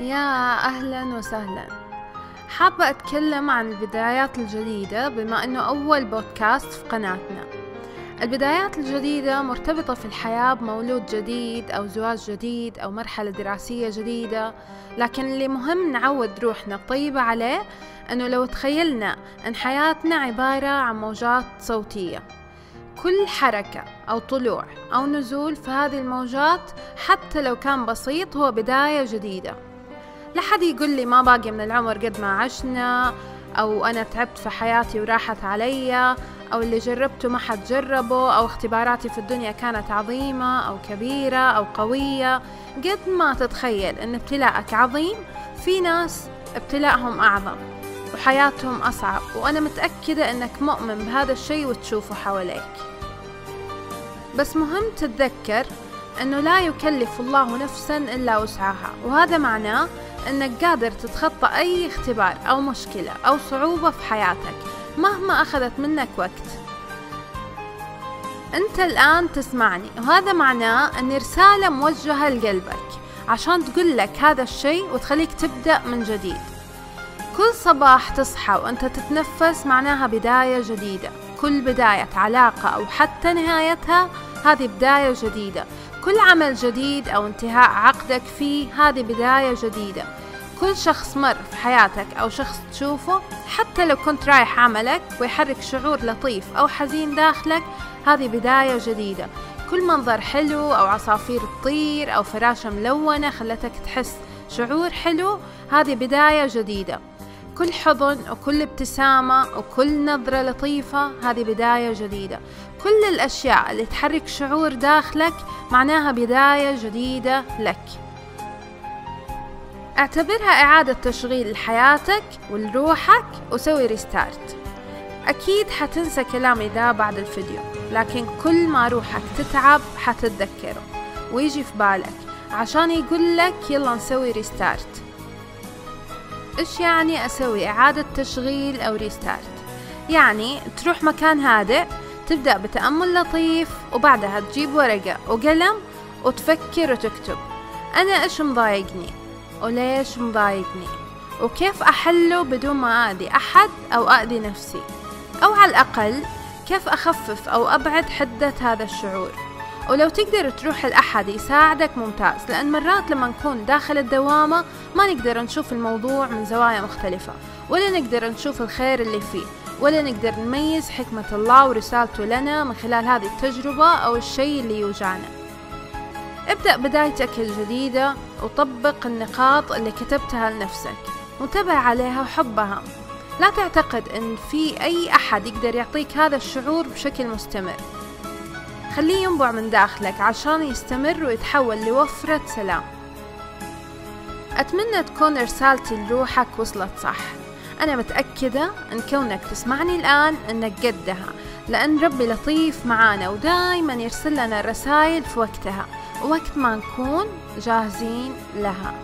يا أهلا وسهلا. حابة أتكلم عن البدايات الجديدة بما أنه أول بودكاست في قناتنا. البدايات الجديدة مرتبطة في الحياة بمولود جديد أو زواج جديد أو مرحلة دراسية جديدة. لكن اللي مهم نعود روحنا الطيبة عليه أنه لو تخيلنا أن حياتنا عبارة عن موجات صوتية. كل حركة أو طلوع أو نزول في هذه الموجات حتى لو كان بسيط هو بداية جديدة. لا حد يقول لي ما باقي من العمر قد ما عشنا أو أنا تعبت في حياتي وراحت علي أو اللي جربته ما حد جربه أو اختباراتي في الدنيا كانت عظيمة أو كبيرة أو قوية. قد ما تتخيل أن ابتلاءك عظيم في ناس ابتلاءهم أعظم وحياتهم أصعب. وأنا متأكدة أنك مؤمن بهذا الشيء وتشوفه حواليك. بس مهم تتذكر أنه لا يكلف الله نفسا إلا وسعها. وهذا معناه أنك قادر تتخطى أي اختبار أو مشكلة أو صعوبة في حياتك مهما أخذت منك وقت. أنت الآن تسمعني وهذا معناه أن رسالة موجهة لقلبك عشان تقول لك هذا الشيء وتخليك تبدأ من جديد. كل صباح تصحى وأنت تتنفس معناها بداية جديدة. كل بداية علاقة أو حتى نهايتها هذه بداية جديدة. كل عمل جديد أو انتهاء عقدك فيه هذه بداية جديدة. كل شخص مر في حياتك أو شخص تشوفه حتى لو كنت رايح عملك ويحرك شعور لطيف أو حزين داخلك هذه بداية جديدة. كل منظر حلو أو عصافير تطير أو فراشة ملونة خلتك تحس شعور حلو هذه بداية جديدة. كل حضن وكل ابتسامة وكل نظرة لطيفة هذه بداية جديدة. كل الأشياء اللي تحرك شعور داخلك معناها بداية جديدة لك. اعتبرها إعادة تشغيل لحياتك ولروحك وسوي restart أكيد حتنسى كلامي ذا بعد الفيديو لكن كل ما روحك تتعب حتتذكره ويجي في بالك عشان يقول لك يلا نسوي restart إيش يعني أسوي إعادة تشغيل أو ريستارت يعني تروح مكان هادئ تبدأ بتأمل لطيف وبعدها تجيب ورقة وقلم وتفكر وتكتب. أنا إيش مضايقني؟ وليش مضايقني؟ وكيف أحله بدون ما أذي أحد أو أذي نفسي؟ أو على الأقل كيف أخفف أو أبعد حدة هذا الشعور؟ ولو تقدر تروح لأحد يساعدك ممتاز لأن مرات لما نكون داخل الدوامة ما نقدر نشوف الموضوع من زوايا مختلفة ولا نقدر نشوف الخير اللي فيه ولا نقدر نميز حكمة الله ورسالته لنا من خلال هذه التجربة أو الشيء اللي يوجعنا. ابدأ بدايتك الجديدة وطبق النقاط اللي كتبتها لنفسك. وانتبه عليها وحبها لا تعتقد إن في أي أحد يقدر يعطيك هذا الشعور بشكل مستمر. خليه ينبع من داخلك عشان يستمر ويتحول لوفرة سلام. أتمنى تكون رسالتي لروحك وصلت صح. أنا متأكدة أن كونك تسمعني الآن أنك قدها. لأن ربي لطيف معانا ودايما يرسل لنا الرسائل في وقتها ووقت ما نكون جاهزين لها.